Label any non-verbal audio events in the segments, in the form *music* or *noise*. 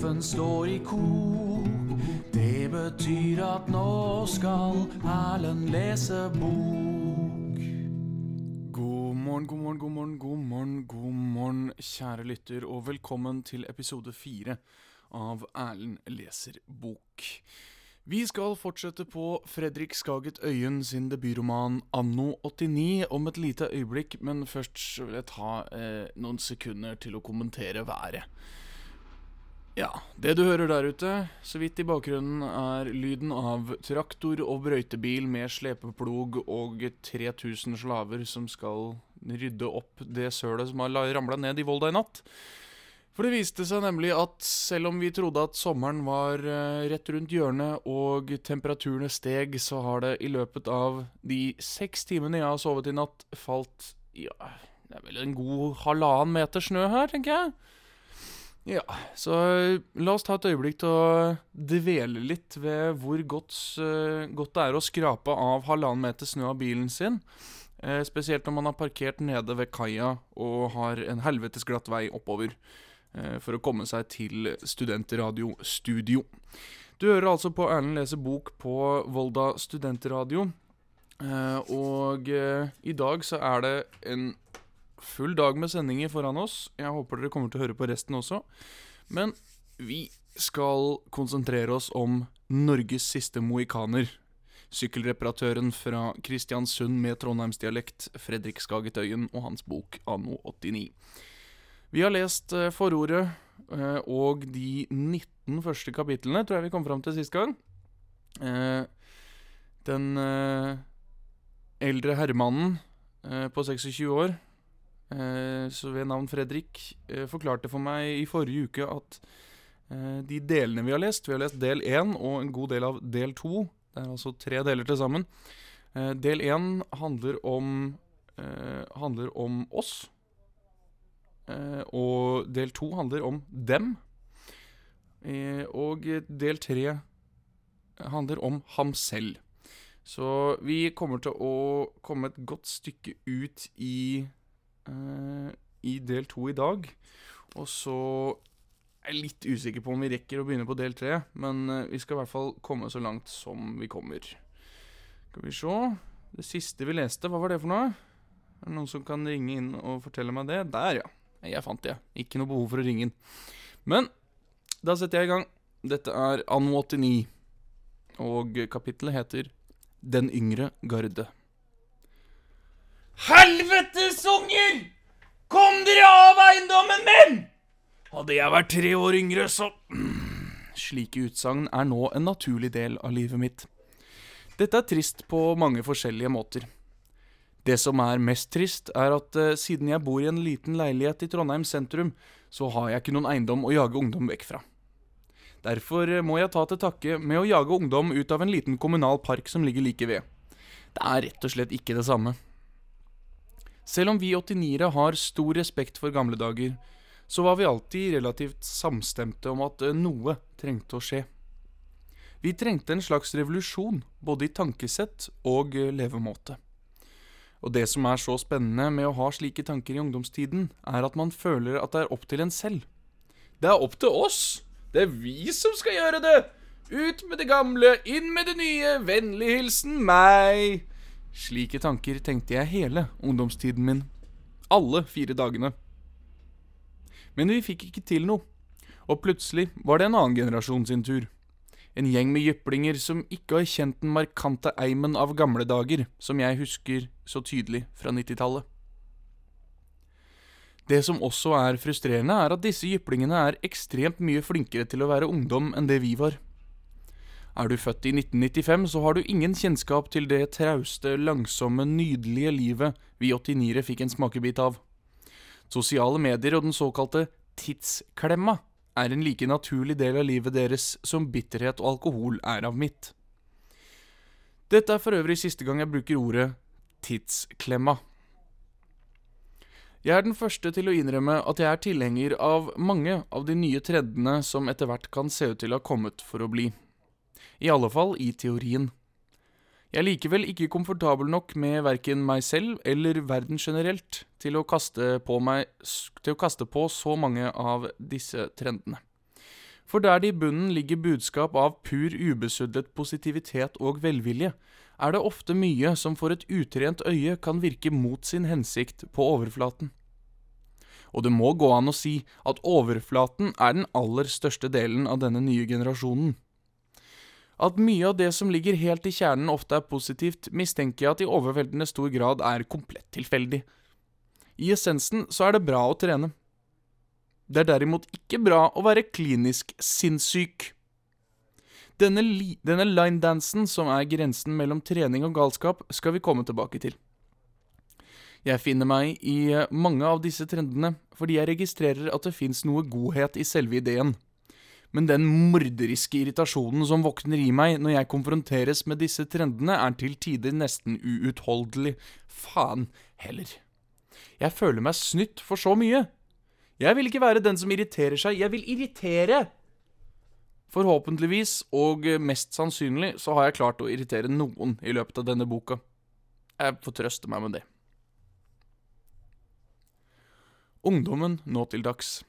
Kaffen står i kok. Det betyr at nå skal Erlend lese bok. God morgen, god morgen, god morgen, god morgen, god morgen, kjære lytter, og velkommen til episode fire av Erlend leser bok. Vi skal fortsette på Fredrik Skaget Øyen sin debutroman Anno 89 om et lite øyeblikk, men først vil jeg ta eh, noen sekunder til å kommentere været. Ja, det du hører der ute, så vidt i bakgrunnen, er lyden av traktor og brøytebil med slepeplog og 3000 slaver som skal rydde opp det sølet som har ramla ned i Volda i natt. For det viste seg nemlig at selv om vi trodde at sommeren var eh, rett rundt hjørnet og temperaturene steg, så har det i løpet av de seks timene jeg har sovet i natt, falt ja, det er vel en god halvannen meter snø her, tenker jeg. Ja, så eh, la oss ta et øyeblikk til å dvele litt ved hvor godt, eh, godt det er å skrape av halvannen meter snø av bilen sin. Eh, spesielt når man har parkert nede ved kaia og har en helvetes glatt vei oppover for å komme seg til studentradiostudio. Du hører altså på Erlend lese bok på Volda studentradio. Og i dag så er det en full dag med sendinger foran oss. Jeg håper dere kommer til å høre på resten også. Men vi skal konsentrere oss om Norges siste mohikaner. Sykkelreparatøren fra Kristiansund med trondheimsdialekt, Fredrik Skagetøyen, og hans bok Anno 89. Vi har lest eh, forordet eh, og de 19 første kapitlene, tror jeg vi kom fram til sist gang. Eh, den eldre herremannen på 26 år ved navn Fredrik, eh, forklarte for meg i forrige uke at eh, de delene vi har lest Vi har lest del én og en god del av del to. Det er altså tre deler til sammen. Eh, del én handler om eh, handler om oss. Eh, og del to handler om dem. Eh, og del tre handler om ham selv. Så vi kommer til å komme et godt stykke ut i eh, i del to i dag. Og så er jeg litt usikker på om vi rekker å begynne på del tre, men eh, vi skal i hvert fall komme så langt som vi kommer. Skal vi se Det siste vi leste, hva var det for noe? Er det noen som kan ringe inn og fortelle meg det? Der, ja. Jeg fant det. Ikke noe behov for å ringe inn. Men da setter jeg i gang. Dette er Anno 89, og kapittelet heter Den yngre garde. Helvetes unger! Kom dere av eiendommen min! Hadde jeg vært tre år yngre, så *clears throat* Slike utsagn er nå en naturlig del av livet mitt. Dette er trist på mange forskjellige måter. Det som er mest trist, er at eh, siden jeg bor i en liten leilighet i Trondheim sentrum, så har jeg ikke noen eiendom å jage ungdom vekk fra. Derfor eh, må jeg ta til takke med å jage ungdom ut av en liten kommunal park som ligger like ved. Det er rett og slett ikke det samme. Selv om vi 89-ere har stor respekt for gamle dager, så var vi alltid relativt samstemte om at eh, noe trengte å skje. Vi trengte en slags revolusjon, både i tankesett og eh, levemåte. Og det som er så spennende med å ha slike tanker i ungdomstiden, er at man føler at det er opp til en selv. Det er opp til oss! Det er vi som skal gjøre det! Ut med det gamle, inn med det nye, vennlig hilsen meg! Slike tanker tenkte jeg hele ungdomstiden min. Alle fire dagene. Men vi fikk ikke til noe. Og plutselig var det en annen generasjon sin tur. En gjeng med jyplinger som ikke har kjent den markante eimen av gamle dager, som jeg husker så tydelig fra 90-tallet. Det som også er frustrerende, er at disse jyplingene er ekstremt mye flinkere til å være ungdom enn det vi var. Er du født i 1995, så har du ingen kjennskap til det trauste, langsomme, nydelige livet vi 89-ere fikk en smakebit av. Sosiale medier og den såkalte tidsklemma er en like naturlig del av livet deres som bitterhet og alkohol er av mitt. Dette er for øvrig siste gang jeg bruker ordet tidsklemma. Jeg er den første til å innrømme at jeg er tilhenger av mange av de nye trendene som etter hvert kan se ut til å ha kommet for å bli. I alle fall i teorien. Jeg er likevel ikke komfortabel nok med verken meg selv eller verden generelt til å meg, til å kaste på så mange av disse trendene. For der det i bunnen ligger budskap av pur ubesudlet positivitet og velvilje, er det ofte mye som for et utrent øye kan virke mot sin hensikt på overflaten. Og det må gå an å si at overflaten er den aller største delen av denne nye generasjonen. At mye av det som ligger helt i kjernen ofte er positivt, mistenker jeg at i overveldende stor grad er komplett tilfeldig. I essensen så er det bra å trene. Det er derimot ikke bra å være klinisk sinnssyk. Denne, denne linedansen, som er grensen mellom trening og galskap, skal vi komme tilbake til. Jeg finner meg i mange av disse trendene fordi jeg registrerer at det fins noe godhet i selve ideen men den morderiske irritasjonen som våkner i meg når jeg konfronteres med disse trendene, er til tider nesten uutholdelig. Faen heller. Jeg føler meg snytt for så mye. Jeg vil ikke være den som irriterer seg, jeg vil irritere! Forhåpentligvis, og mest sannsynlig, så har jeg klart å irritere noen i løpet av denne boka. Jeg får trøste meg med det. Ungdommen nå til dags.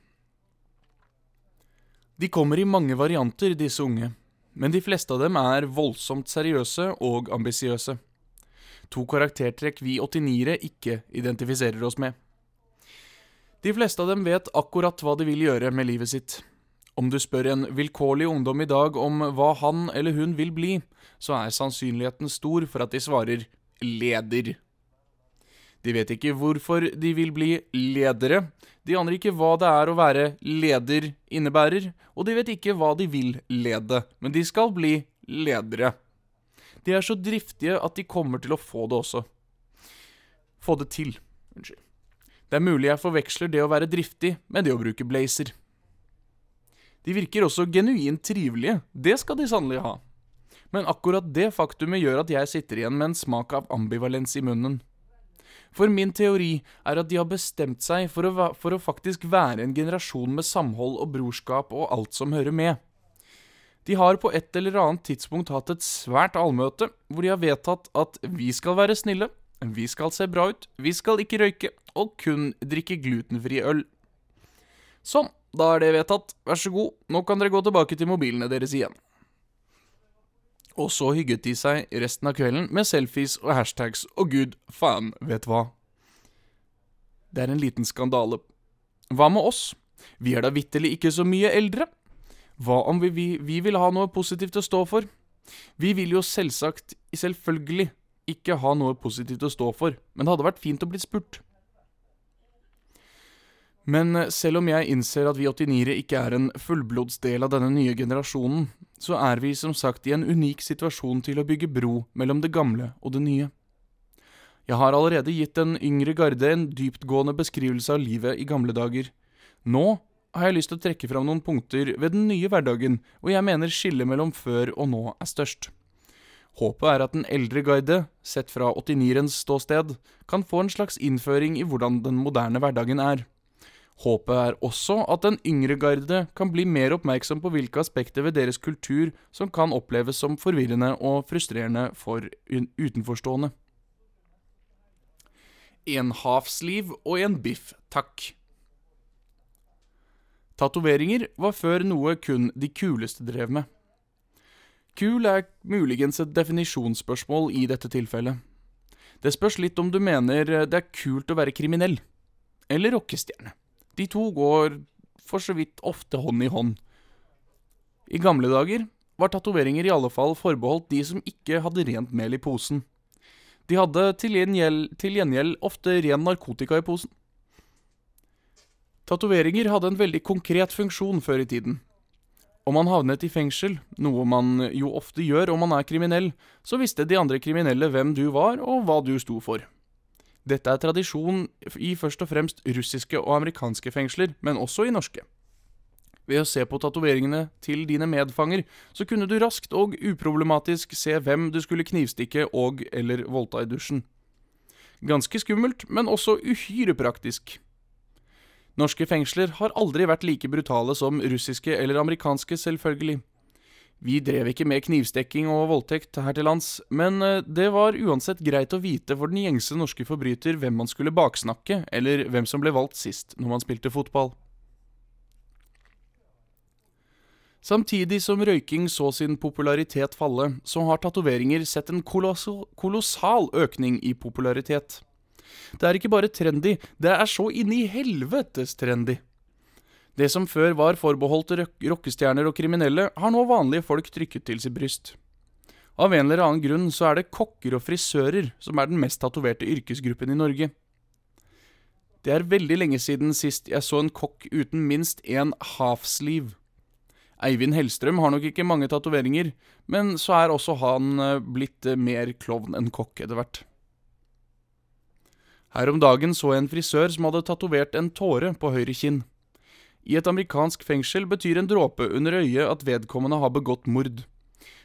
De kommer i mange varianter, disse unge, men de fleste av dem er voldsomt seriøse og ambisiøse. To karaktertrekk vi 89-ere ikke identifiserer oss med. De fleste av dem vet akkurat hva de vil gjøre med livet sitt. Om du spør en vilkårlig ungdom i dag om hva han eller hun vil bli, så er sannsynligheten stor for at de svarer leder. De vet ikke hvorfor de vil bli ledere, de aner ikke hva det er å være leder innebærer, og de vet ikke hva de vil lede, men de skal bli ledere. De er så driftige at de kommer til å få det også. Få det til. Unnskyld. Det er mulig jeg forveksler det å være driftig med det å bruke blazer. De virker også genuint trivelige, det skal de sannelig ha. Men akkurat det faktumet gjør at jeg sitter igjen med en smak av ambivalens i munnen. For min teori er at de har bestemt seg for å, for å faktisk være en generasjon med samhold og brorskap og alt som hører med. De har på et eller annet tidspunkt hatt et svært allmøte hvor de har vedtatt at vi skal være snille, vi skal se bra ut, vi skal ikke røyke og kun drikke glutenfri øl. Sånn, da er det vedtatt. Vær så god, nå kan dere gå tilbake til mobilene deres igjen. Og så hygget de seg resten av kvelden med selfies og hashtags og gud faen vet hva. Det er en liten skandale. Hva med oss? Vi er da vitterlig ikke så mye eldre. Hva om vi, vi, vi vil ha noe positivt å stå for? Vi vil jo selvsagt, selvfølgelig, ikke ha noe positivt å stå for, men det hadde vært fint å bli spurt. Men eh, selv om jeg innser at vi 89-ere ikke er en fullblodsdel av denne nye generasjonen, så er vi som sagt i en unik situasjon til å bygge bro mellom det gamle og det nye. Jeg har allerede gitt den yngre garde en dyptgående beskrivelse av livet i gamle dager. Nå har jeg lyst til å trekke fram noen punkter ved den nye hverdagen hvor jeg mener skillet mellom før og nå er størst. Håpet er at den eldre guide, sett fra 89-erens ståsted, kan få en slags innføring i hvordan den moderne hverdagen er. Håpet er også at den yngre garde kan bli mer oppmerksom på hvilke aspekter ved deres kultur som kan oppleves som forvirrende og frustrerende for utenforstående. En havsliv og en biff, takk. Tatoveringer var før noe kun de kuleste drev med. Kul er muligens et definisjonsspørsmål i dette tilfellet. Det spørs litt om du mener det er kult å være kriminell, eller rockestjerne. De to går for så vidt ofte hånd i hånd. I gamle dager var tatoveringer i alle fall forbeholdt de som ikke hadde rent mel i posen. De hadde til gjengjeld, til gjengjeld ofte ren narkotika i posen. Tatoveringer hadde en veldig konkret funksjon før i tiden. Om man havnet i fengsel, noe man jo ofte gjør om man er kriminell, så visste de andre kriminelle hvem du var og hva du sto for. Dette er tradisjon i først og fremst russiske og amerikanske fengsler, men også i norske. Ved å se på tatoveringene til dine medfanger, så kunne du raskt og uproblematisk se hvem du skulle knivstikke og eller voldta i dusjen. Ganske skummelt, men også uhyre praktisk. Norske fengsler har aldri vært like brutale som russiske eller amerikanske, selvfølgelig. Vi drev ikke med knivstekking og voldtekt her til lands, men eh, det var uansett greit å vite for den gjengse norske forbryter hvem man skulle baksnakke, eller hvem som ble valgt sist når man spilte fotball. Samtidig som røyking så sin popularitet falle, så har tatoveringer sett en kolossal, kolossal økning i popularitet. Det er ikke bare trendy, det er så inn i helvetes trendy. Det som før var forbeholdt rockestjerner og kriminelle, har nå vanlige folk trykket til sitt bryst. Av en eller annen grunn så er det kokker og frisører som er den mest tatoverte yrkesgruppen i Norge. Det er veldig lenge siden sist jeg så en kokk uten minst én half-sleeve. Eivind Hellstrøm har nok ikke mange tatoveringer, men så er også han eh, blitt eh, mer klovn enn kokk etter hvert. Her om dagen så jeg en frisør som hadde tatovert en tåre på høyre kinn. I et amerikansk fengsel betyr en dråpe under øyet at vedkommende har begått mord.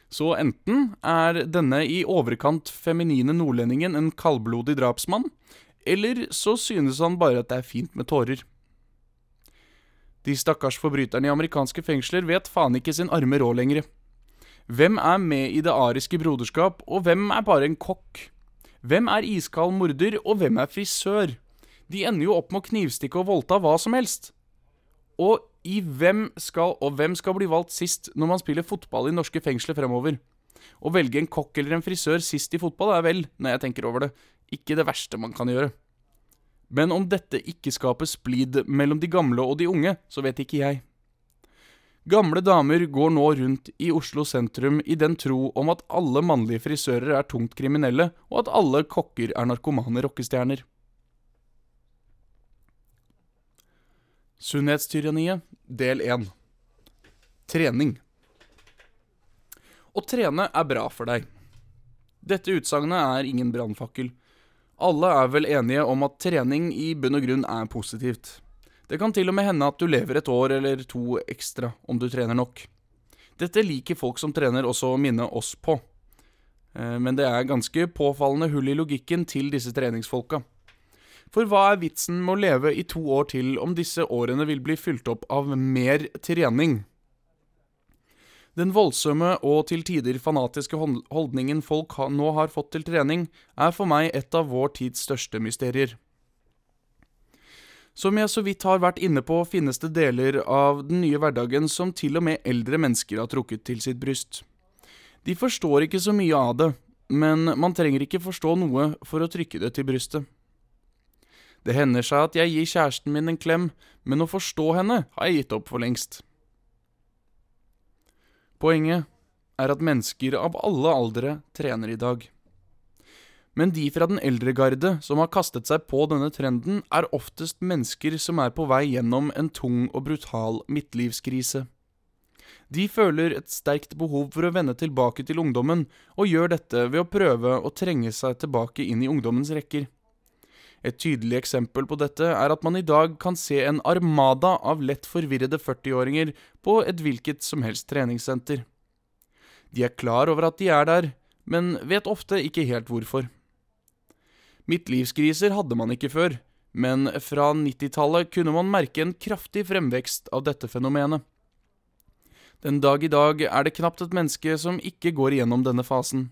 Så enten er denne i overkant feminine nordlendingen en kaldblodig drapsmann, eller så synes han bare at det er fint med tårer. De stakkars forbryterne i amerikanske fengsler vet faen ikke sin arme råd lenger. Hvem er med i det ariske broderskap, og hvem er bare en kokk? Hvem er iskald morder, og hvem er frisør? De ender jo opp med å knivstikke og voldta hva som helst. Og i hvem skal, og hvem skal bli valgt sist når man spiller fotball i norske fengsler fremover? Å velge en kokk eller en frisør sist i fotball er vel, når jeg tenker over det, ikke det verste man kan gjøre. Men om dette ikke skaper splid mellom de gamle og de unge, så vet ikke jeg. Gamle damer går nå rundt i Oslo sentrum i den tro om at alle mannlige frisører er tungt kriminelle, og at alle kokker er narkomane rockestjerner. Sunnhetstyranniet, del 1 Trening Å trene er bra for deg. Dette utsagnet er ingen brannfakkel. Alle er vel enige om at trening i bunn og grunn er positivt. Det kan til og med hende at du lever et år eller to ekstra om du trener nok. Dette liker folk som trener også å minne oss på. Eh, men det er ganske påfallende hull i logikken til disse treningsfolka. For hva er vitsen med å leve i to år til om disse årene vil bli fylt opp av mer trening? Den voldsomme og til tider fanatiske holdningen folk nå har fått til trening, er for meg et av vår tids største mysterier. Som jeg så vidt har vært inne på, finnes det deler av den nye hverdagen som til og med eldre mennesker har trukket til sitt bryst. De forstår ikke så mye av det, men man trenger ikke forstå noe for å trykke det til brystet. Det hender seg at jeg gir kjæresten min en klem, men å forstå henne har jeg gitt opp for lengst. Poenget er at mennesker av alle aldre trener i dag. Men de fra den eldre garde som har kastet seg på denne trenden, er oftest mennesker som er på vei gjennom en tung og brutal midtlivskrise. De føler et sterkt behov for å vende tilbake til ungdommen, og gjør dette ved å prøve å trenge seg tilbake inn i ungdommens rekker. Et tydelig eksempel på dette er at man i dag kan se en armada av lett forvirrede 40-åringer på et hvilket som helst treningssenter. De er klar over at de er der, men vet ofte ikke helt hvorfor. Midtlivskriser hadde man ikke før, men fra 90-tallet kunne man merke en kraftig fremvekst av dette fenomenet. Den dag i dag er det knapt et menneske som ikke går igjennom denne fasen.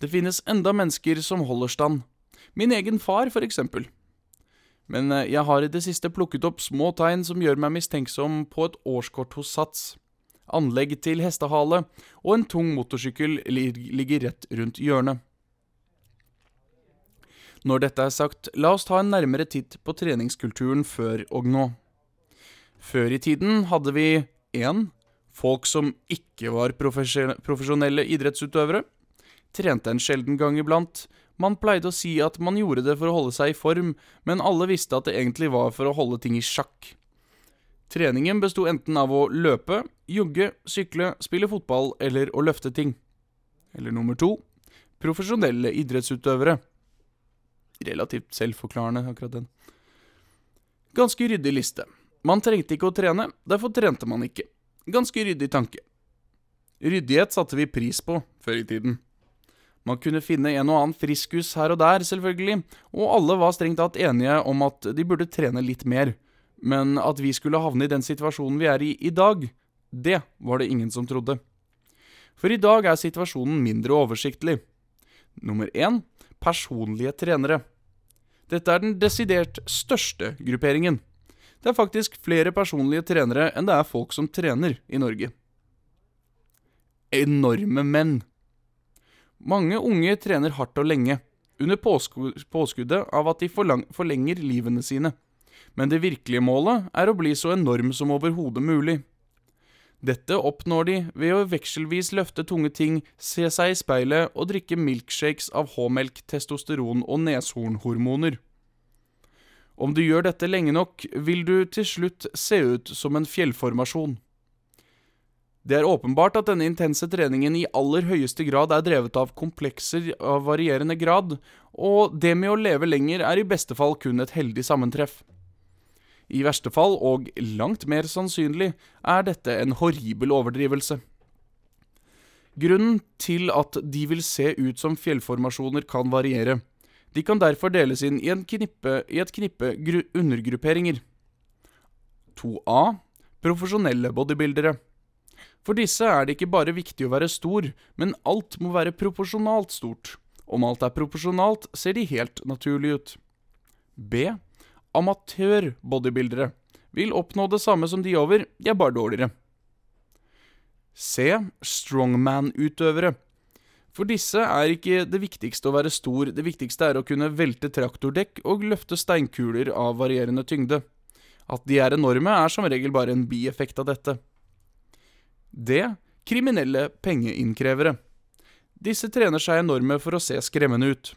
Det finnes enda mennesker som holder stand, Min egen far, for eksempel. Men eh, jeg har i det siste plukket opp små tegn som gjør meg mistenksom på et årskort hos Sats. Anlegg til hestehale, og en tung motorsykkel ligger rett rundt hjørnet. Når dette er sagt, la oss ta en nærmere titt på treningskulturen før og nå. Før i tiden hadde vi 1. Folk som ikke var profesjonelle idrettsutøvere. Trente en sjelden gang iblant, man pleide å si at man gjorde det for å holde seg i form, men alle visste at det egentlig var for å holde ting i sjakk. Treningen besto enten av å løpe, jogge, sykle, spille fotball eller å løfte ting. Eller nummer to profesjonelle idrettsutøvere. Relativt selvforklarende, akkurat den. Ganske ryddig liste. Man trengte ikke å trene, derfor trente man ikke. Ganske ryddig tanke. Ryddighet satte vi pris på før i tiden. Man kunne finne en og annen friskus her og der, selvfølgelig, og alle var strengt tatt enige om at de burde trene litt mer. Men at vi skulle havne i den situasjonen vi er i i dag, det var det ingen som trodde. For i dag er situasjonen mindre oversiktlig. Nummer én personlige trenere. Dette er den desidert største grupperingen. Det er faktisk flere personlige trenere enn det er folk som trener i Norge. Enorme menn. Mange unge trener hardt og lenge, under påskuddet av at de forlenger livene sine. Men det virkelige målet er å bli så enorm som overhodet mulig. Dette oppnår de ved å vekselvis løfte tunge ting, se seg i speilet og drikke milkshakes av H-melk, testosteron og neshornhormoner. Om du gjør dette lenge nok, vil du til slutt se ut som en fjellformasjon. Det er åpenbart at denne intense treningen i aller høyeste grad er drevet av komplekser av varierende grad, og det med å leve lenger er i beste fall kun et heldig sammentreff. I verste fall, og langt mer sannsynlig, er dette en horribel overdrivelse. Grunnen til at de vil se ut som fjellformasjoner kan variere. De kan derfor deles inn i, knippe, i et knippe undergrupperinger. 2A profesjonelle bodybuildere. For disse er det ikke bare viktig å være stor, men alt må være proporsjonalt stort. Om alt er proporsjonalt, ser de helt naturlig ut. B amatør-bodybuildere vil oppnå det samme som de over, de er bare dårligere. C. Strongman-utøvere. For disse er ikke det viktigste å være stor, det viktigste er å kunne velte traktordekk og løfte steinkuler av varierende tyngde. At de er enorme, er som regel bare en bieffekt av dette. D. Kriminelle pengeinnkrevere. Disse trener seg enorme for å se skremmende ut.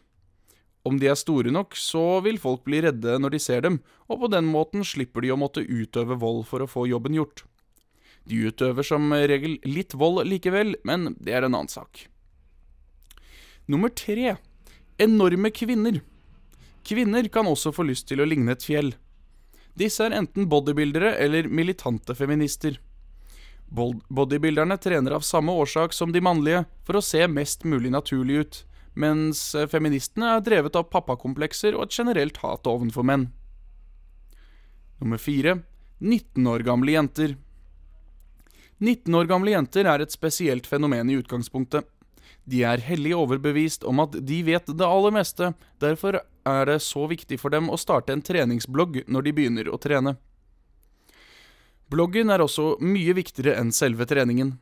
Om de er store nok, så vil folk bli redde når de ser dem, og på den måten slipper de å måtte utøve vold for å få jobben gjort. De utøver som regel litt vold likevel, men det er en annen sak. Nummer tre enorme kvinner. Kvinner kan også få lyst til å ligne et fjell. Disse er enten bodybuildere eller militante feminister. Bodybuilderne trener av samme årsak som de mannlige, for å se mest mulig naturlig ut mens eh, feministene er drevet av pappakomplekser og et generelt hat ovenfor menn. Nummer fire 19 år gamle jenter. 19 år gamle jenter er et spesielt fenomen i utgangspunktet. De er hellig overbevist om at de vet det aller meste, derfor er det så viktig for dem å starte en treningsblogg når de begynner å trene. Bloggen er også mye viktigere enn selve treningen.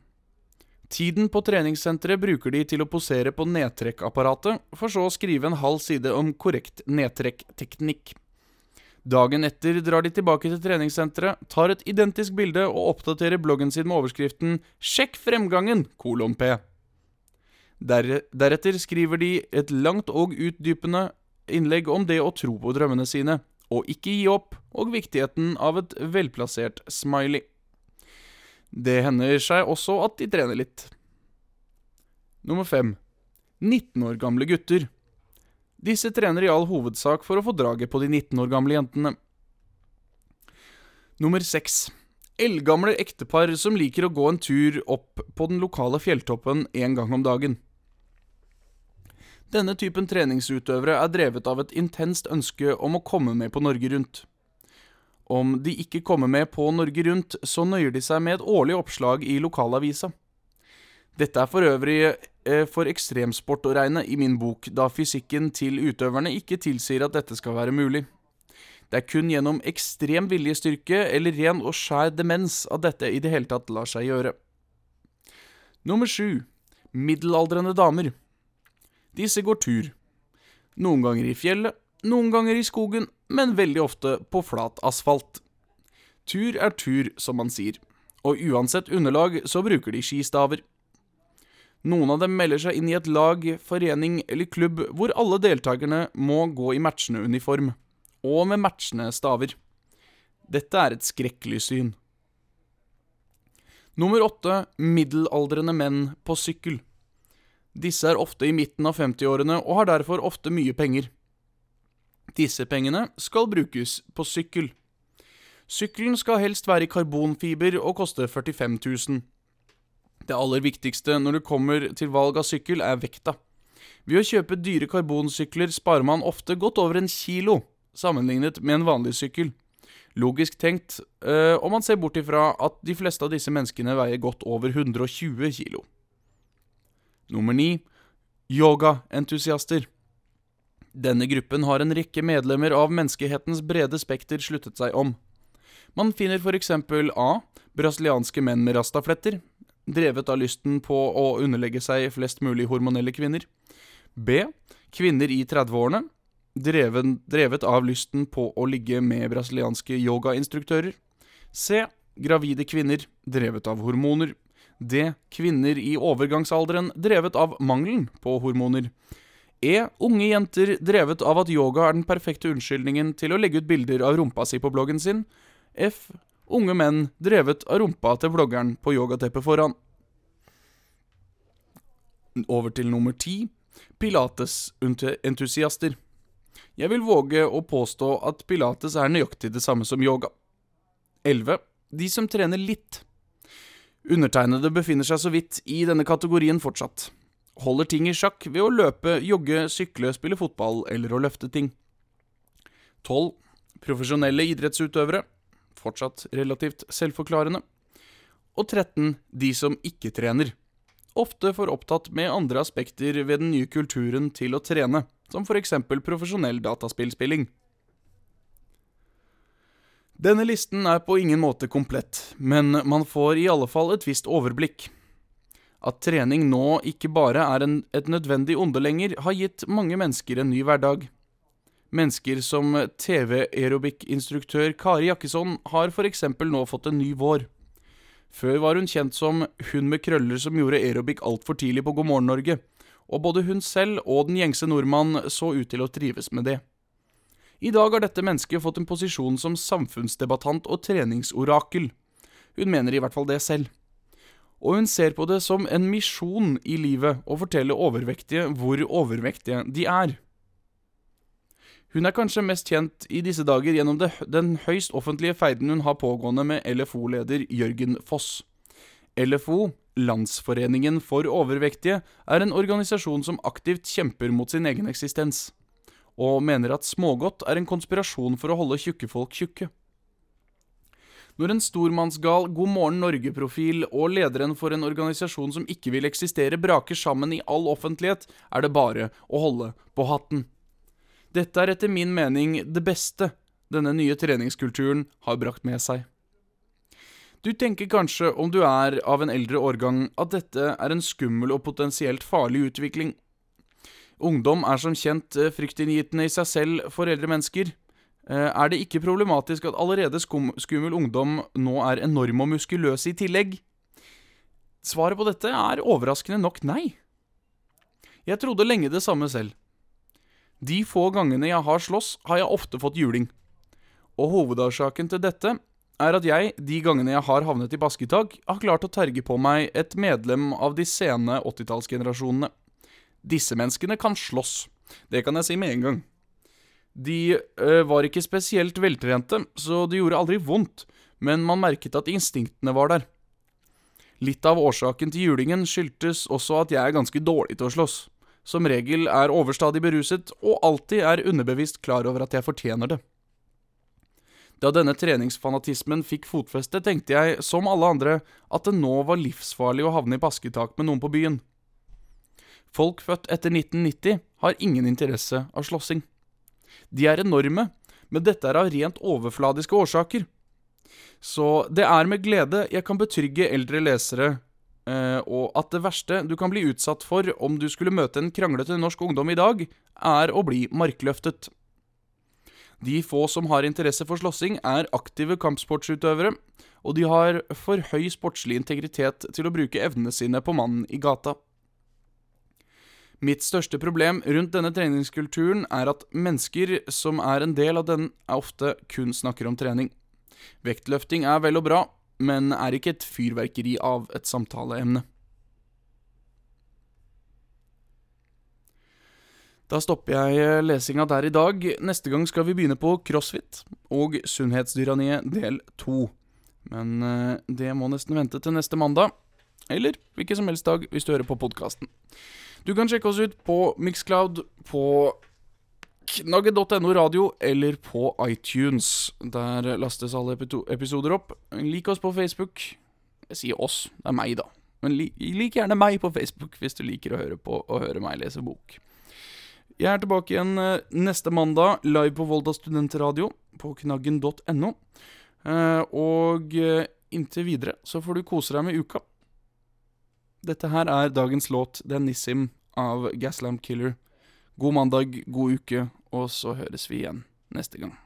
Tiden på treningssenteret bruker de til å posere på nedtrekkapparatet, for så å skrive en halv side om korrekt nedtrekkteknikk. Dagen etter drar de tilbake til treningssenteret, tar et identisk bilde og oppdaterer bloggen sin med overskriften 'Sjekk fremgangen!' kolon p. Der, deretter skriver de et langt og utdypende innlegg om det å tro på drømmene sine, og ikke gi opp, og viktigheten av et velplassert smiley. Det hender seg også at de trener litt. Nummer fem 19 år gamle gutter. Disse trener i all hovedsak for å få draget på de 19 år gamle jentene. Nummer seks eldgamle ektepar som liker å gå en tur opp på den lokale fjelltoppen en gang om dagen. Denne typen treningsutøvere er drevet av et intenst ønske om å komme med på Norge Rundt. Om de ikke kommer med på Norge Rundt, så nøyer de seg med et årlig oppslag i lokalavisa. Dette er for øvrig eh, for ekstremsport å regne i min bok, da fysikken til utøverne ikke tilsier at dette skal være mulig. Det er kun gjennom ekstrem viljestyrke eller ren og skjær demens at dette i det hele tatt lar seg gjøre. Nummer sju middelaldrende damer. Disse går tur. Noen ganger i fjellet, noen ganger i skogen, men veldig ofte på flat asfalt. Tur er tur, som man sier, og uansett underlag så bruker de skistaver. Noen av dem melder seg inn i et lag, forening eller klubb hvor alle deltakerne må gå i matchende uniform, og med matchende staver. Dette er et skrekkelig syn. Nummer åtte middelaldrende menn på sykkel. Disse er ofte i midten av 50-årene og har derfor ofte mye penger. Disse pengene skal brukes på sykkel. Sykkelen skal helst være i karbonfiber og koste 45 000. Det aller viktigste når det kommer til valg av sykkel, er vekta. Ved å kjøpe dyre karbonsykler sparer man ofte godt over en kilo sammenlignet med en vanlig sykkel. Logisk tenkt, øh, om man ser bort ifra at de fleste av disse menneskene veier godt over 120 kilo. Nummer 9. Yogaentusiaster. Denne gruppen har en rekke medlemmer av menneskehetens brede spekter sluttet seg om. Man finner f.eks. A. Brasilianske menn med rastafletter, drevet av lysten på å underlegge seg flest mulig hormonelle kvinner. B. Kvinner i 30-årene, drevet, drevet av lysten på å ligge med brasilianske yogainstruktører. C. Gravide kvinner, drevet av hormoner. D. Kvinner i overgangsalderen, drevet av mangelen på hormoner. E. Unge jenter, drevet av at yoga er den perfekte unnskyldningen til å legge ut bilder av rumpa si på bloggen sin. F. Unge menn, drevet av rumpa til bloggeren på yogateppet foran. Over til nummer ti. Pilates-entusiaster. Jeg vil våge å påstå at pilates er nøyaktig det samme som yoga. 11. De som trener litt. Undertegnede befinner seg så vidt i denne kategorien fortsatt. Holder ting i sjakk ved å løpe, jogge, sykle, spille fotball eller å løfte ting. 12. Profesjonelle idrettsutøvere. Fortsatt relativt selvforklarende. Og 13. De som ikke trener. Ofte for opptatt med andre aspekter ved den nye kulturen til å trene som f.eks. profesjonell dataspillspilling. Denne listen er på ingen måte komplett, men man får i alle fall et visst overblikk. At trening nå ikke bare er en, et nødvendig onde lenger, har gitt mange mennesker en ny hverdag. Mennesker som TV-aerobic-instruktør Kari Jakkesson har f.eks. nå fått en ny vår. Før var hun kjent som hun med krøller som gjorde aerobic altfor tidlig på God morgen Norge, og både hun selv og den gjengse nordmann så ut til å trives med det. I dag har dette mennesket fått en posisjon som samfunnsdebattant og treningsorakel. Hun mener i hvert fall det selv. Og hun ser på det som en misjon i livet å fortelle overvektige hvor overvektige de er. Hun er kanskje mest kjent i disse dager gjennom det, den høyst offentlige feiden hun har pågående med LFO-leder Jørgen Foss. LFO Landsforeningen for overvektige er en organisasjon som aktivt kjemper mot sin egen eksistens, og mener at smågodt er en konspirasjon for å holde tjukke folk tjukke. Når en stormannsgal God morgen Norge-profil og lederen for en organisasjon som ikke vil eksistere, braker sammen i all offentlighet, er det bare å holde på hatten. Dette er etter min mening det beste denne nye treningskulturen har brakt med seg. Du tenker kanskje, om du er av en eldre årgang, at dette er en skummel og potensielt farlig utvikling. Ungdom er som kjent eh, fryktinngytende i seg selv for eldre mennesker. Eh, er det ikke problematisk at allerede skummel ungdom nå er enorm og muskuløs i tillegg? Svaret på dette er overraskende nok nei. Jeg trodde lenge det samme selv. De få gangene jeg har slåss, har jeg ofte fått juling. Og hovedårsaken til dette er at jeg, de gangene jeg har havnet i basketak, har klart å terge på meg et medlem av de sene 80-tallsgenerasjonene. Disse menneskene kan slåss. Det kan jeg si med en gang. De ø, var ikke spesielt veltrente, så det gjorde aldri vondt, men man merket at instinktene var der. Litt av årsaken til julingen skyldtes også at jeg er ganske dårlig til å slåss. Som regel er overstadig beruset, og alltid er underbevisst klar over at jeg fortjener det. Da denne treningsfanatismen fikk fotfeste, tenkte jeg, som alle andre, at det nå var livsfarlig å havne i basketak med noen på byen. Folk født etter 1990 har ingen interesse av slåssing. De er enorme, men dette er av rent overfladiske årsaker. Så det er med glede jeg kan betrygge eldre lesere eh, og at det verste du kan bli utsatt for om du skulle møte en kranglete norsk ungdom i dag, er å bli markløftet. De få som har interesse for slåssing, er aktive kampsportsutøvere, og de har for høy sportslig integritet til å bruke evnene sine på mannen i gata. Mitt største problem rundt denne treningskulturen er at mennesker som er en del av den, ofte kun snakker om trening. Vektløfting er vel og bra, men er ikke et fyrverkeri av et samtaleemne. Da stopper jeg eh, lesinga der i dag. Neste gang skal vi begynne på crossfit og sunnhetsdyraniet del to. Men eh, det må nesten vente til neste mandag. Eller hvilken som helst dag hvis du hører på podkasten. Du kan sjekke oss ut på Mixcloud, på knagget.no radio eller på iTunes. Der lastes alle episoder opp. Lik oss på Facebook. Jeg sier oss, det er meg, da. Men lik gjerne meg på Facebook hvis du liker å høre på og høre meg lese bok. Jeg er tilbake igjen eh, neste mandag, live på Volda studentradio på knaggen.no. Eh, og eh, inntil videre så får du kose deg med uka. Dette her er dagens låt. Det er Nissim av Gaslamp Killer. God mandag, god uke, og så høres vi igjen neste gang.